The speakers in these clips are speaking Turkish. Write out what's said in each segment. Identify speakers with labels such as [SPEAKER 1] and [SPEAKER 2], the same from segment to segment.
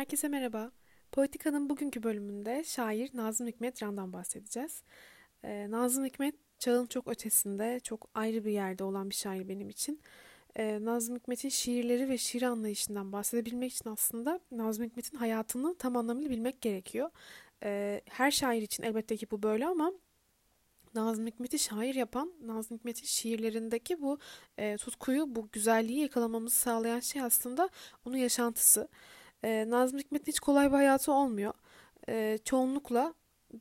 [SPEAKER 1] Herkese merhaba. Politika'nın bugünkü bölümünde şair Nazım Hikmet Can'dan bahsedeceğiz. Ee, Nazım Hikmet çağın çok ötesinde, çok ayrı bir yerde olan bir şair benim için. Ee, Nazım Hikmet'in şiirleri ve şiir anlayışından bahsedebilmek için aslında Nazım Hikmet'in hayatını tam anlamıyla bilmek gerekiyor. Ee, her şair için elbette ki bu böyle ama Nazım Hikmet'i şair yapan, Nazım Hikmet'in şiirlerindeki bu e, tutkuyu, bu güzelliği yakalamamızı sağlayan şey aslında onun yaşantısı. E, Nazım Hikmet'in hiç kolay bir hayatı olmuyor. E, çoğunlukla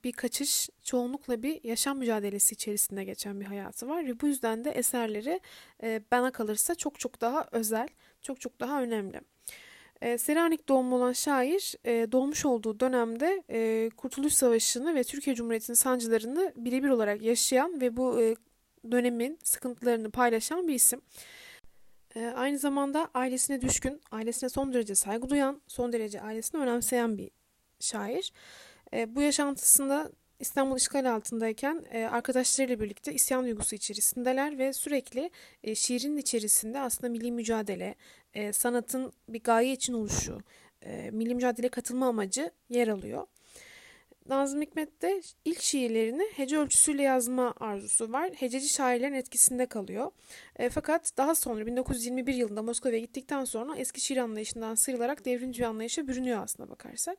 [SPEAKER 1] bir kaçış, çoğunlukla bir yaşam mücadelesi içerisinde geçen bir hayatı var ve bu yüzden de eserleri e, bana kalırsa çok çok daha özel, çok çok daha önemli. E, Selanik doğumlu olan şair e, doğmuş olduğu dönemde e, Kurtuluş Savaşı'nı ve Türkiye Cumhuriyeti'nin sancılarını birebir olarak yaşayan ve bu e, dönemin sıkıntılarını paylaşan bir isim. E, aynı zamanda ailesine düşkün, ailesine son derece saygı duyan, son derece ailesini önemseyen bir şair. E, bu yaşantısında İstanbul işgal altındayken e, arkadaşlarıyla birlikte isyan duygusu içerisindeler ve sürekli e, şiirin içerisinde aslında milli mücadele, e, sanatın bir gaye için oluşu, e, milli mücadele katılma amacı yer alıyor. Nazım Hikmet'te ilk şiirlerini hece ölçüsüyle yazma arzusu var. Hececi şairlerin etkisinde kalıyor. E, fakat daha sonra 1921 yılında Moskova'ya gittikten sonra eski şiir anlayışından sıyrılarak devrimci bir anlayışa bürünüyor aslında bakarsak.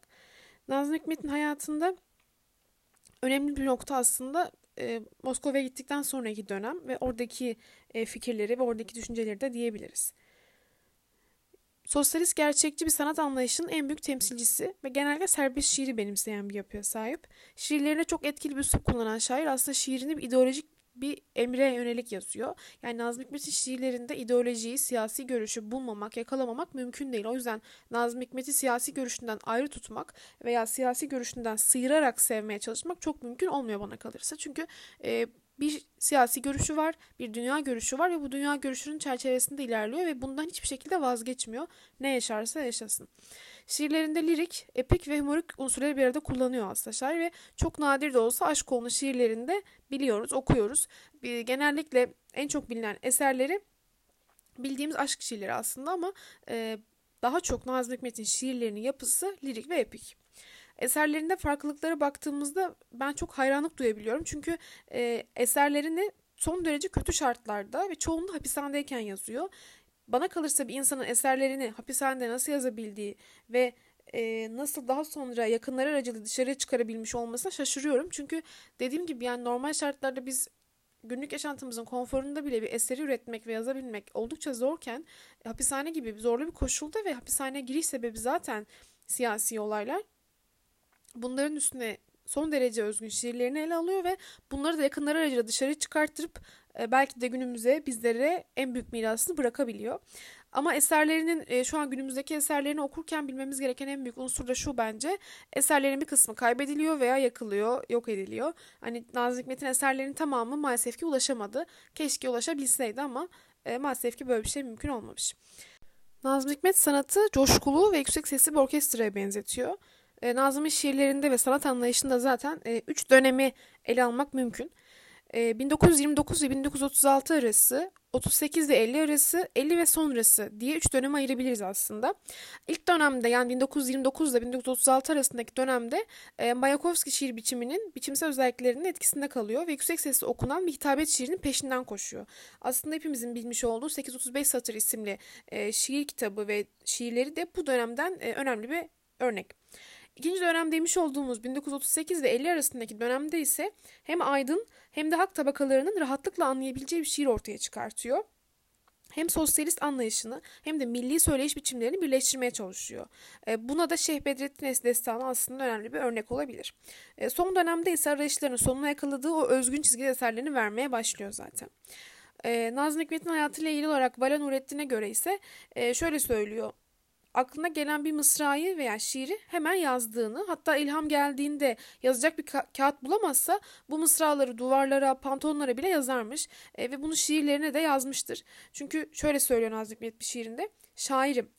[SPEAKER 1] Nazım Hikmet'in hayatında önemli bir nokta aslında e, Moskova'ya gittikten sonraki dönem ve oradaki e, fikirleri ve oradaki düşünceleri de diyebiliriz. Sosyalist gerçekçi bir sanat anlayışının en büyük temsilcisi ve genelde serbest şiiri benimseyen bir yapıya sahip. Şiirlerine çok etkili bir üslup kullanan şair aslında şiirini bir ideolojik bir emre yönelik yazıyor. Yani Nazım Hikmet'in şiirlerinde ideolojiyi, siyasi görüşü bulmamak, yakalamamak mümkün değil. O yüzden Nazım Hikmet'i siyasi görüşünden ayrı tutmak veya siyasi görüşünden sıyırarak sevmeye çalışmak çok mümkün olmuyor bana kalırsa. Çünkü e, bir siyasi görüşü var, bir dünya görüşü var ve bu dünya görüşünün çerçevesinde ilerliyor ve bundan hiçbir şekilde vazgeçmiyor. Ne yaşarsa yaşasın. Şiirlerinde lirik, epik ve humorik unsurları bir arada kullanıyor aslında şair ve çok nadir de olsa aşk konu şiirlerinde biliyoruz, okuyoruz. Genellikle en çok bilinen eserleri bildiğimiz aşk şiirleri aslında ama e, daha çok Nazım Hikmet'in şiirlerinin yapısı lirik ve epik. Eserlerinde farklılıklara baktığımızda ben çok hayranlık duyabiliyorum. Çünkü e, eserlerini son derece kötü şartlarda ve çoğunluğu hapishanedeyken yazıyor. Bana kalırsa bir insanın eserlerini hapishanede nasıl yazabildiği ve e, nasıl daha sonra yakınları aracılığıyla dışarıya çıkarabilmiş olmasına şaşırıyorum. Çünkü dediğim gibi yani normal şartlarda biz günlük yaşantımızın konforunda bile bir eseri üretmek ve yazabilmek oldukça zorken hapishane gibi zorlu bir koşulda ve hapishaneye giriş sebebi zaten siyasi olaylar. Bunların üstüne son derece özgün şiirlerini ele alıyor ve bunları da yakınları aracılığıyla dışarı çıkarttırıp e, belki de günümüze bizlere en büyük mirasını bırakabiliyor. Ama eserlerinin e, şu an günümüzdeki eserlerini okurken bilmemiz gereken en büyük unsur da şu bence. Eserlerin bir kısmı kaybediliyor veya yakılıyor, yok ediliyor. Hani Nazım Hikmet'in eserlerinin tamamı maalesef ki ulaşamadı. Keşke ulaşabilseydi ama e, maalesef ki böyle bir şey mümkün olmamış. Nazım Hikmet sanatı coşkulu ve yüksek sesli bir orkestraya benzetiyor. E, Nazım'ın şiirlerinde ve sanat anlayışında zaten e, üç dönemi ele almak mümkün. 1929 ve 1936 arası, 38 ve 50 arası, 50 ve sonrası diye 3 döneme ayırabiliriz aslında. İlk dönemde yani 1929 ile 1936 arasındaki dönemde e, Mayakovski şiir biçiminin biçimsel özelliklerinin etkisinde kalıyor ve yüksek sesle okunan bir hitabet şiirinin peşinden koşuyor. Aslında hepimizin bilmiş olduğu 835 Satır isimli e, şiir kitabı ve şiirleri de bu dönemden e, önemli bir örnek. İkinci dönem demiş olduğumuz 1938 ve 50 arasındaki dönemde ise hem aydın hem de hak tabakalarının rahatlıkla anlayabileceği bir şiir ortaya çıkartıyor hem sosyalist anlayışını hem de milli söyleyiş biçimlerini birleştirmeye çalışıyor. E, buna da Şeyh Bedrettin Es destanı aslında önemli bir örnek olabilir. E, son dönemde ise arayışlarının sonuna yakaladığı o özgün çizgi eserlerini vermeye başlıyor zaten. E, Nazım Hikmet'in hayatıyla ilgili olarak Vala Nurettin'e göre ise şöyle söylüyor aklına gelen bir mısrayı veya şiiri hemen yazdığını hatta ilham geldiğinde yazacak bir ka- kağıt bulamazsa bu mısraları duvarlara, pantolonlara bile yazarmış e, ve bunu şiirlerine de yazmıştır. Çünkü şöyle söylüyor Nazım Hikmet bir şiirinde. Şairim,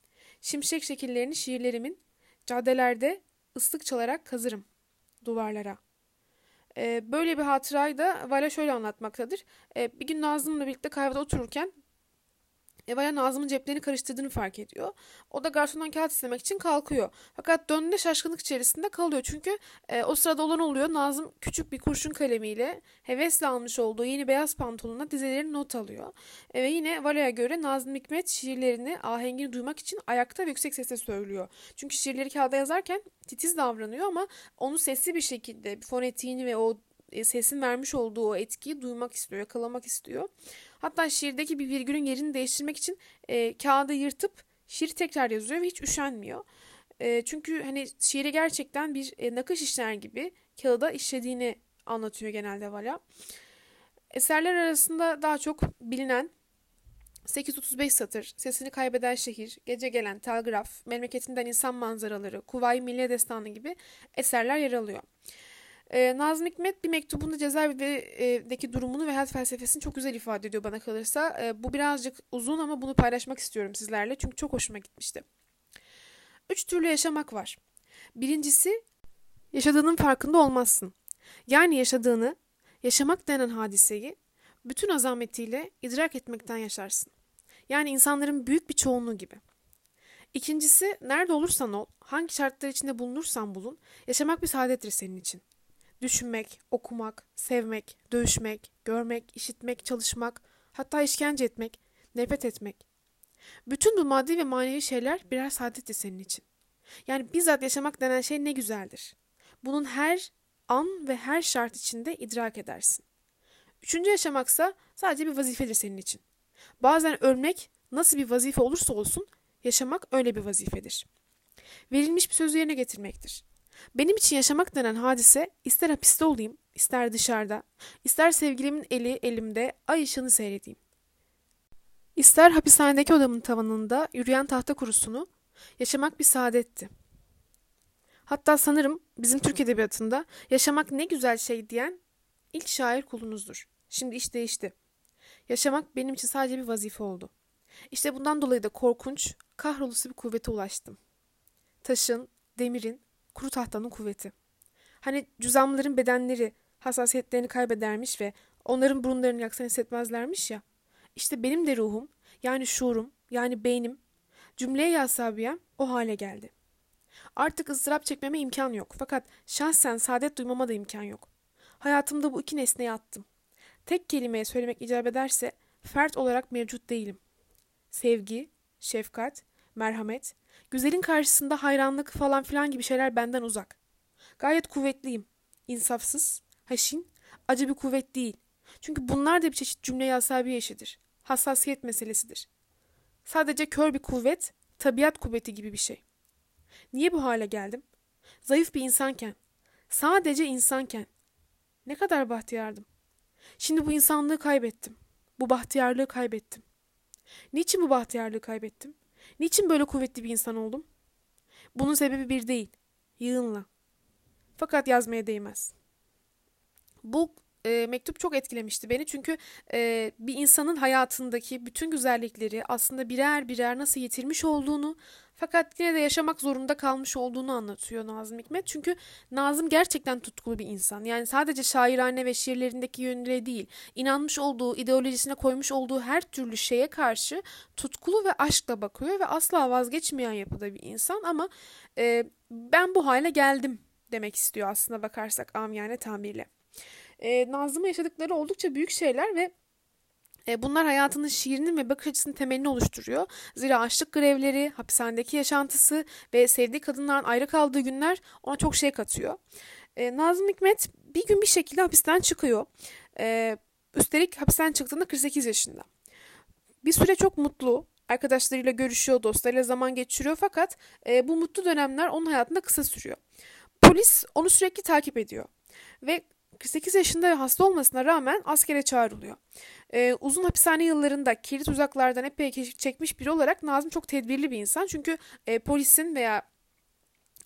[SPEAKER 1] şimşek şekillerini şiirlerimin caddelerde ıslık çalarak kazırım duvarlara. E, böyle bir hatırayı da Vala şöyle anlatmaktadır. E, bir gün Nazım'la birlikte kahvede otururken Eva'ya Nazım'ın ceplerini karıştırdığını fark ediyor. O da garsondan kağıt istemek için kalkıyor. Fakat döndüğünde şaşkınlık içerisinde kalıyor. Çünkü e, o sırada olan oluyor. Nazım küçük bir kurşun kalemiyle hevesle almış olduğu yeni beyaz pantolonuna dizelerini not alıyor. E, ve yine Vala'ya göre Nazım Hikmet şiirlerini, ahengini duymak için ayakta ve yüksek sesle söylüyor. Çünkü şiirleri kağıda yazarken titiz davranıyor ama onu sesli bir şekilde fonetiğini ve o e, sesin vermiş olduğu o etkiyi duymak istiyor, yakalamak istiyor. Hatta şiirdeki bir virgülün yerini değiştirmek için e, kağıdı yırtıp şiir tekrar yazıyor ve hiç üşenmiyor. E, çünkü hani şiiri gerçekten bir e, nakış işler gibi kağıda işlediğini anlatıyor genelde Vala. Eserler arasında daha çok bilinen 835 satır, Sesini Kaybeden Şehir, Gece Gelen Telgraf, Memleketinden İnsan Manzaraları, Kuvayi Milliye Destanı gibi eserler yer alıyor. Ee, Nazım Hikmet bir mektubunda cezaevindeki durumunu ve hayat felsefesini çok güzel ifade ediyor bana kalırsa. Ee, bu birazcık uzun ama bunu paylaşmak istiyorum sizlerle çünkü çok hoşuma gitmişti. Üç türlü yaşamak var. Birincisi yaşadığının farkında olmazsın. Yani yaşadığını, yaşamak denen hadiseyi bütün azametiyle idrak etmekten yaşarsın. Yani insanların büyük bir çoğunluğu gibi. İkincisi nerede olursan ol, hangi şartlar içinde bulunursan bulun, yaşamak bir saadettir senin için. Düşünmek, okumak, sevmek, dövüşmek, görmek, işitmek, çalışmak, hatta işkence etmek, nefret etmek. Bütün bu maddi ve manevi şeyler birer saadettir senin için. Yani bizzat yaşamak denen şey ne güzeldir. Bunun her an ve her şart içinde idrak edersin. Üçüncü yaşamaksa sadece bir vazifedir senin için. Bazen ölmek nasıl bir vazife olursa olsun yaşamak öyle bir vazifedir. Verilmiş bir sözü yerine getirmektir. Benim için yaşamak denen hadise ister hapiste olayım, ister dışarıda, ister sevgilimin eli elimde ay ışığını seyredeyim. İster hapishanedeki odamın tavanında yürüyen tahta kurusunu yaşamak bir saadetti. Hatta sanırım bizim Türk Edebiyatı'nda yaşamak ne güzel şey diyen ilk şair kulunuzdur. Şimdi iş değişti. Yaşamak benim için sadece bir vazife oldu. İşte bundan dolayı da korkunç, kahrolusu bir kuvvete ulaştım. Taşın, demirin, kuru tahtanın kuvveti. Hani cüzamların bedenleri hassasiyetlerini kaybedermiş ve onların burunlarını yaksan hissetmezlermiş ya. İşte benim de ruhum, yani şuurum, yani beynim, cümleye yasabiyem o hale geldi. Artık ızdırap çekmeme imkan yok. Fakat şahsen saadet duymama da imkan yok. Hayatımda bu iki nesneyi attım. Tek kelimeye söylemek icap ederse fert olarak mevcut değilim. Sevgi, şefkat, merhamet, güzelin karşısında hayranlık falan filan gibi şeyler benden uzak. Gayet kuvvetliyim. İnsafsız, haşin, acı bir kuvvet değil. Çünkü bunlar da bir çeşit cümle asabi eşidir. Hassasiyet meselesidir. Sadece kör bir kuvvet, tabiat kuvveti gibi bir şey. Niye bu hale geldim? Zayıf bir insanken, sadece insanken. Ne kadar bahtiyardım. Şimdi bu insanlığı kaybettim. Bu bahtiyarlığı kaybettim. Niçin bu bahtiyarlığı kaybettim? Niçin böyle kuvvetli bir insan oldum? Bunun sebebi bir değil. Yığınla. Fakat yazmaya değmez. Bu e, mektup çok etkilemişti beni çünkü e, bir insanın hayatındaki bütün güzellikleri aslında birer birer nasıl yitirmiş olduğunu fakat yine de yaşamak zorunda kalmış olduğunu anlatıyor Nazım Hikmet. Çünkü Nazım gerçekten tutkulu bir insan. Yani sadece şairane ve şiirlerindeki yönüyle değil, inanmış olduğu, ideolojisine koymuş olduğu her türlü şeye karşı tutkulu ve aşkla bakıyor ve asla vazgeçmeyen yapıda bir insan ama e, ben bu hale geldim demek istiyor aslında bakarsak amiyane tabirle. E, Nazım'ın yaşadıkları oldukça büyük şeyler ve Bunlar hayatının şiirinin ve bakış açısının temelini oluşturuyor. Zira açlık grevleri, hapishanedeki yaşantısı ve sevdiği kadınların ayrı kaldığı günler ona çok şey katıyor. E, Nazım Hikmet bir gün bir şekilde hapisten çıkıyor. E, üstelik hapisten çıktığında 48 yaşında. Bir süre çok mutlu, arkadaşlarıyla görüşüyor, dostlarıyla zaman geçiriyor fakat e, bu mutlu dönemler onun hayatında kısa sürüyor. Polis onu sürekli takip ediyor ve 48 yaşında hasta olmasına rağmen askere çağrılıyor. Ee, uzun hapishane yıllarında kilit uzaklardan epey çekmiş biri olarak Nazım çok tedbirli bir insan. Çünkü e, polisin veya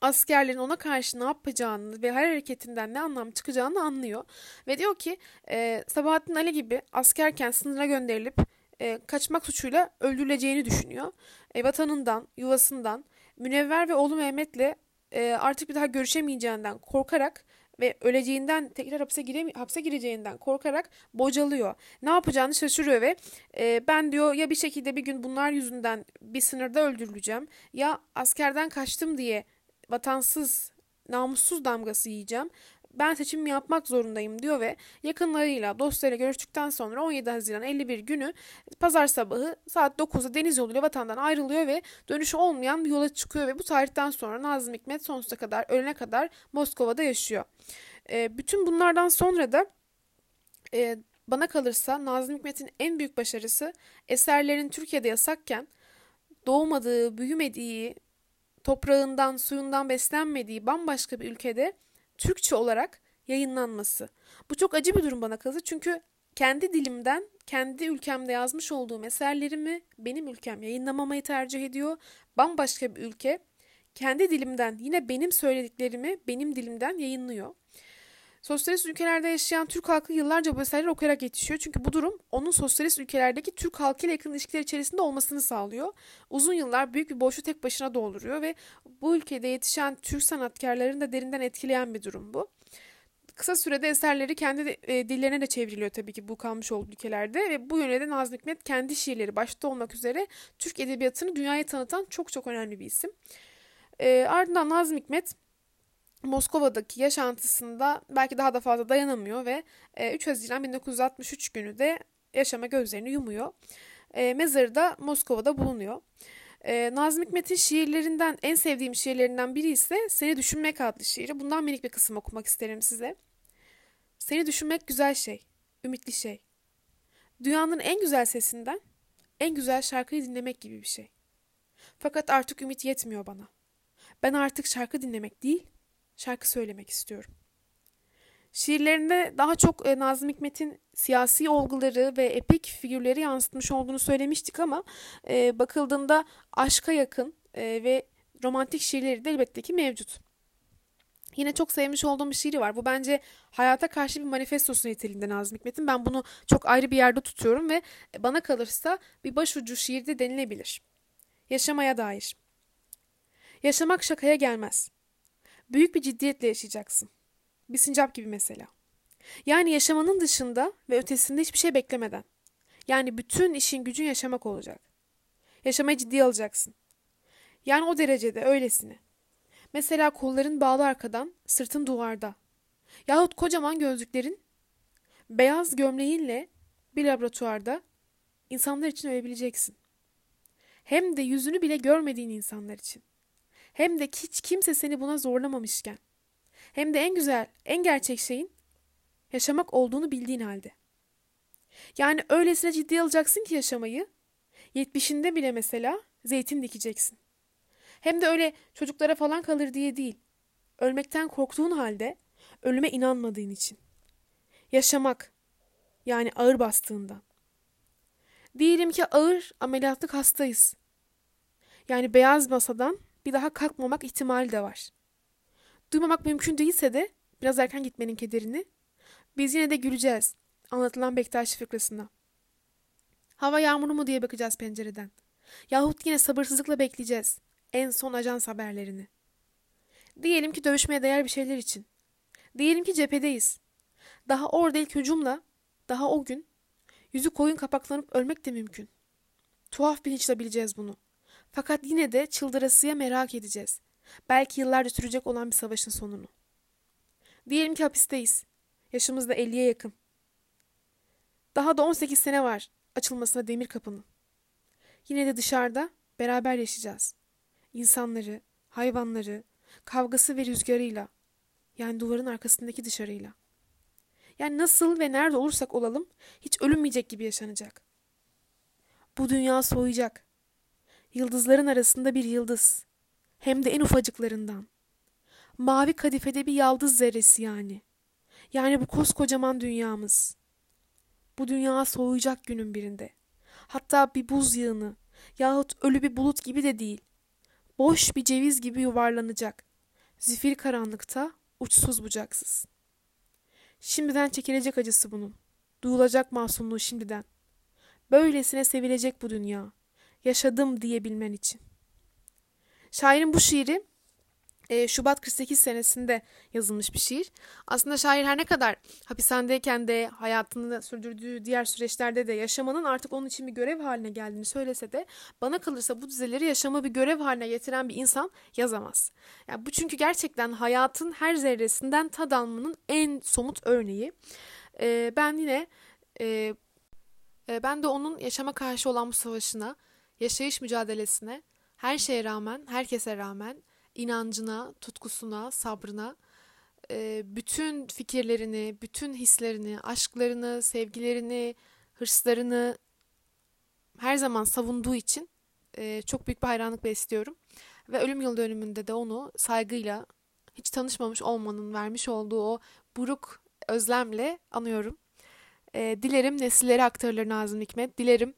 [SPEAKER 1] askerlerin ona karşı ne yapacağını ve her hareketinden ne anlam çıkacağını anlıyor. Ve diyor ki e, Sabahattin Ali gibi askerken sınıra gönderilip e, kaçmak suçuyla öldürüleceğini düşünüyor. E, vatanından, yuvasından, Münevver ve oğlu Mehmet'le e, artık bir daha görüşemeyeceğinden korkarak ve öleceğinden tekrar hapse, gire, hapse gireceğinden korkarak bocalıyor. Ne yapacağını şaşırıyor ve e, ben diyor ya bir şekilde bir gün bunlar yüzünden bir sınırda öldürüleceğim ya askerden kaçtım diye vatansız namussuz damgası yiyeceğim ben seçim yapmak zorundayım diyor ve yakınlarıyla, dostlarıyla görüştükten sonra 17 Haziran 51 günü pazar sabahı saat 9'da deniz yoluyla vatandan ayrılıyor ve dönüşü olmayan bir yola çıkıyor ve bu tarihten sonra Nazım Hikmet sonsuza kadar, ölene kadar Moskova'da yaşıyor. E, bütün bunlardan sonra da e, bana kalırsa Nazım Hikmet'in en büyük başarısı eserlerin Türkiye'de yasakken doğmadığı, büyümediği, toprağından, suyundan beslenmediği bambaşka bir ülkede Türkçe olarak yayınlanması. Bu çok acı bir durum bana kalırsa çünkü kendi dilimden, kendi ülkemde yazmış olduğum eserlerimi benim ülkem yayınlamamayı tercih ediyor. Bambaşka bir ülke kendi dilimden yine benim söylediklerimi benim dilimden yayınlıyor. Sosyalist ülkelerde yaşayan Türk halkı yıllarca bu eserleri okuyarak yetişiyor. Çünkü bu durum onun sosyalist ülkelerdeki Türk halkıyla yakın ilişkiler içerisinde olmasını sağlıyor. Uzun yıllar büyük bir boşluğu tek başına dolduruyor ve bu ülkede yetişen Türk sanatkarlarını da derinden etkileyen bir durum bu. Kısa sürede eserleri kendi e, dillerine de çevriliyor tabii ki bu kalmış olduğu ülkelerde ve bu yönde Nazım Hikmet kendi şiirleri başta olmak üzere Türk edebiyatını dünyaya tanıtan çok çok önemli bir isim. E, ardından Nazım Hikmet Moskova'daki yaşantısında belki daha da fazla dayanamıyor ve 3 e, Haziran 1963 günü de yaşama gözlerini yumuyor. E, mezarı da Moskova'da bulunuyor. E, Nazım Hikmet'in şiirlerinden en sevdiğim şiirlerinden biri ise Seni Düşünmek adlı şiiri. Bundan minik bir kısım okumak isterim size. Seni düşünmek güzel şey, ümitli şey. Dünyanın en güzel sesinden en güzel şarkıyı dinlemek gibi bir şey. Fakat artık ümit yetmiyor bana. Ben artık şarkı dinlemek değil, şarkı söylemek istiyorum. Şiirlerinde daha çok e, Nazım Hikmet'in siyasi olguları ve epik figürleri yansıtmış olduğunu söylemiştik ama e, bakıldığında aşka yakın e, ve romantik şiirleri de elbette ki mevcut. Yine çok sevmiş olduğum bir şiiri var. Bu bence hayata karşı bir manifestosu niteliğinde Nazım Hikmet'in. Ben bunu çok ayrı bir yerde tutuyorum ve bana kalırsa bir başucu şiirde denilebilir. Yaşamaya dair. Yaşamak şakaya gelmez. Büyük bir ciddiyetle yaşayacaksın. Bir sincap gibi mesela. Yani yaşamanın dışında ve ötesinde hiçbir şey beklemeden. Yani bütün işin gücün yaşamak olacak. Yaşamayı ciddiye alacaksın. Yani o derecede öylesine. Mesela kolların bağlı arkadan, sırtın duvarda. Yahut kocaman gözlüklerin, beyaz gömleğinle bir laboratuvarda insanlar için ölebileceksin. Hem de yüzünü bile görmediğin insanlar için. Hem de hiç kimse seni buna zorlamamışken. Hem de en güzel, en gerçek şeyin yaşamak olduğunu bildiğin halde. Yani öylesine ciddi alacaksın ki yaşamayı, yetmişinde bile mesela zeytin dikeceksin. Hem de öyle çocuklara falan kalır diye değil. Ölmekten korktuğun halde ölüme inanmadığın için. Yaşamak yani ağır bastığından. Diyelim ki ağır ameliyatlık hastayız. Yani beyaz masadan bir daha kalkmamak ihtimali de var. Duymamak mümkün değilse de biraz erken gitmenin kederini biz yine de güleceğiz anlatılan Bektaşi fıkrasına. Hava yağmuru mu diye bakacağız pencereden. Yahut yine sabırsızlıkla bekleyeceğiz en son ajans haberlerini. Diyelim ki dövüşmeye değer bir şeyler için. Diyelim ki cephedeyiz. Daha orada ilk hücumla, daha o gün, yüzü koyun kapaklanıp ölmek de mümkün. Tuhaf bilinçle bileceğiz bunu. Fakat yine de çıldırasıya merak edeceğiz. Belki yıllarca sürecek olan bir savaşın sonunu. Diyelim ki hapisteyiz. Yaşımız da 50'ye yakın. Daha da 18 sene var açılmasına demir kapının. Yine de dışarıda beraber yaşayacağız. İnsanları, hayvanları, kavgası ve rüzgarıyla. Yani duvarın arkasındaki dışarıyla. Yani nasıl ve nerede olursak olalım hiç ölünmeyecek gibi yaşanacak. Bu dünya soğuyacak. Yıldızların arasında bir yıldız. Hem de en ufacıklarından. Mavi kadifede bir yaldız zerresi yani. Yani bu koskocaman dünyamız. Bu dünya soğuyacak günün birinde. Hatta bir buz yığını yahut ölü bir bulut gibi de değil. Boş bir ceviz gibi yuvarlanacak. Zifir karanlıkta, uçsuz bucaksız. Şimdiden çekilecek acısı bunun. Duyulacak masumluğu şimdiden. Böylesine sevilecek bu dünya yaşadım diyebilmen için. Şairin bu şiiri e, Şubat 48 senesinde yazılmış bir şiir. Aslında şair her ne kadar hapishanedeyken de hayatını sürdürdüğü diğer süreçlerde de yaşamanın artık onun için bir görev haline geldiğini söylese de bana kalırsa bu dizeleri yaşamı bir görev haline getiren bir insan yazamaz. Yani bu çünkü gerçekten hayatın her zerresinden tad almanın en somut örneği. E, ben yine e, ben de onun yaşama karşı olan bu savaşına, yaşayış mücadelesine her şeye rağmen, herkese rağmen inancına, tutkusuna, sabrına, e, bütün fikirlerini, bütün hislerini, aşklarını, sevgilerini, hırslarını her zaman savunduğu için e, çok büyük bir hayranlık besliyorum. Ve ölüm yıl dönümünde de onu saygıyla, hiç tanışmamış olmanın vermiş olduğu o buruk özlemle anıyorum. E, dilerim nesillere aktarılır Nazım Hikmet. Dilerim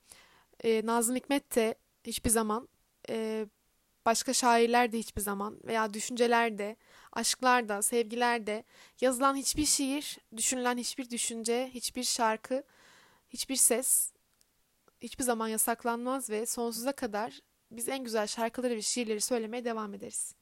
[SPEAKER 1] Nazım Hikmet de hiçbir zaman başka şairler de hiçbir zaman veya düşünceler de, aşklar da, sevgiler de yazılan hiçbir şiir, düşünülen hiçbir düşünce, hiçbir şarkı, hiçbir ses hiçbir zaman yasaklanmaz ve sonsuza kadar biz en güzel şarkıları ve şiirleri söylemeye devam ederiz.